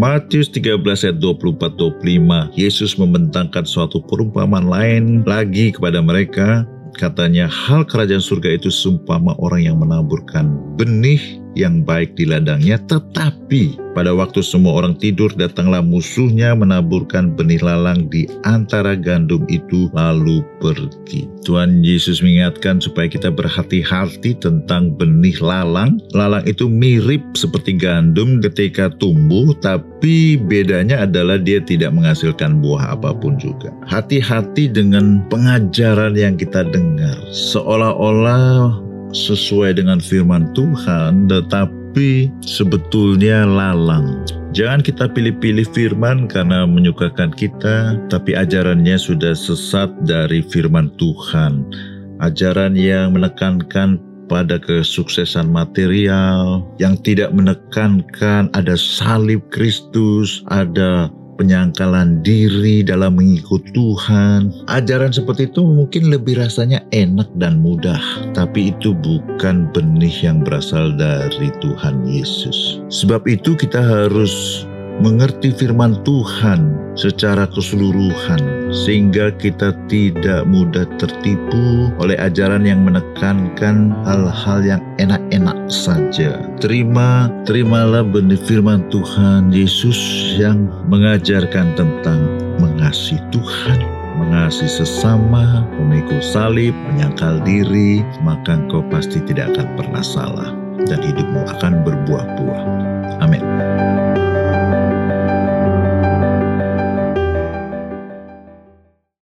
Matius 13 ayat 24-25, Yesus membentangkan suatu perumpamaan lain lagi kepada mereka. Katanya, hal kerajaan surga itu seumpama orang yang menaburkan benih yang baik di ladangnya, tetapi pada waktu semua orang tidur datanglah musuhnya menaburkan benih lalang di antara gandum itu lalu pergi. Tuhan Yesus mengingatkan supaya kita berhati-hati tentang benih lalang. Lalang itu mirip seperti gandum ketika tumbuh, tapi bedanya adalah dia tidak menghasilkan buah apa pun juga. Hati-hati dengan pengajaran yang kita dengar, seolah-olah sesuai dengan firman Tuhan, tetapi sebetulnya lalang. Jangan kita pilih-pilih firman karena menyukakan kita, tapi ajarannya sudah sesat dari firman Tuhan. Ajaran yang menekankan pada kesuksesan material, yang tidak menekankan ada salib Kristus, ada penyangkalan diri dalam mengikut Tuhan. Ajaran seperti itu mungkin lebih rasanya enak dan mudah, tapi itu bukan benih yang berasal dari Tuhan Yesus. Sebab itu kita harus mengerti firman Tuhan secara keseluruhan, sehingga kita tidak mudah tertipu oleh ajaran yang menekankan hal-hal yang enak-enak saja. Terima, terimalah benih firman Tuhan Yesus yang mengajarkan tentang mengasihi Tuhan mengasihi sesama, memikul salib, menyangkal diri, maka engkau pasti tidak akan pernah salah dan hidupmu akan berbuah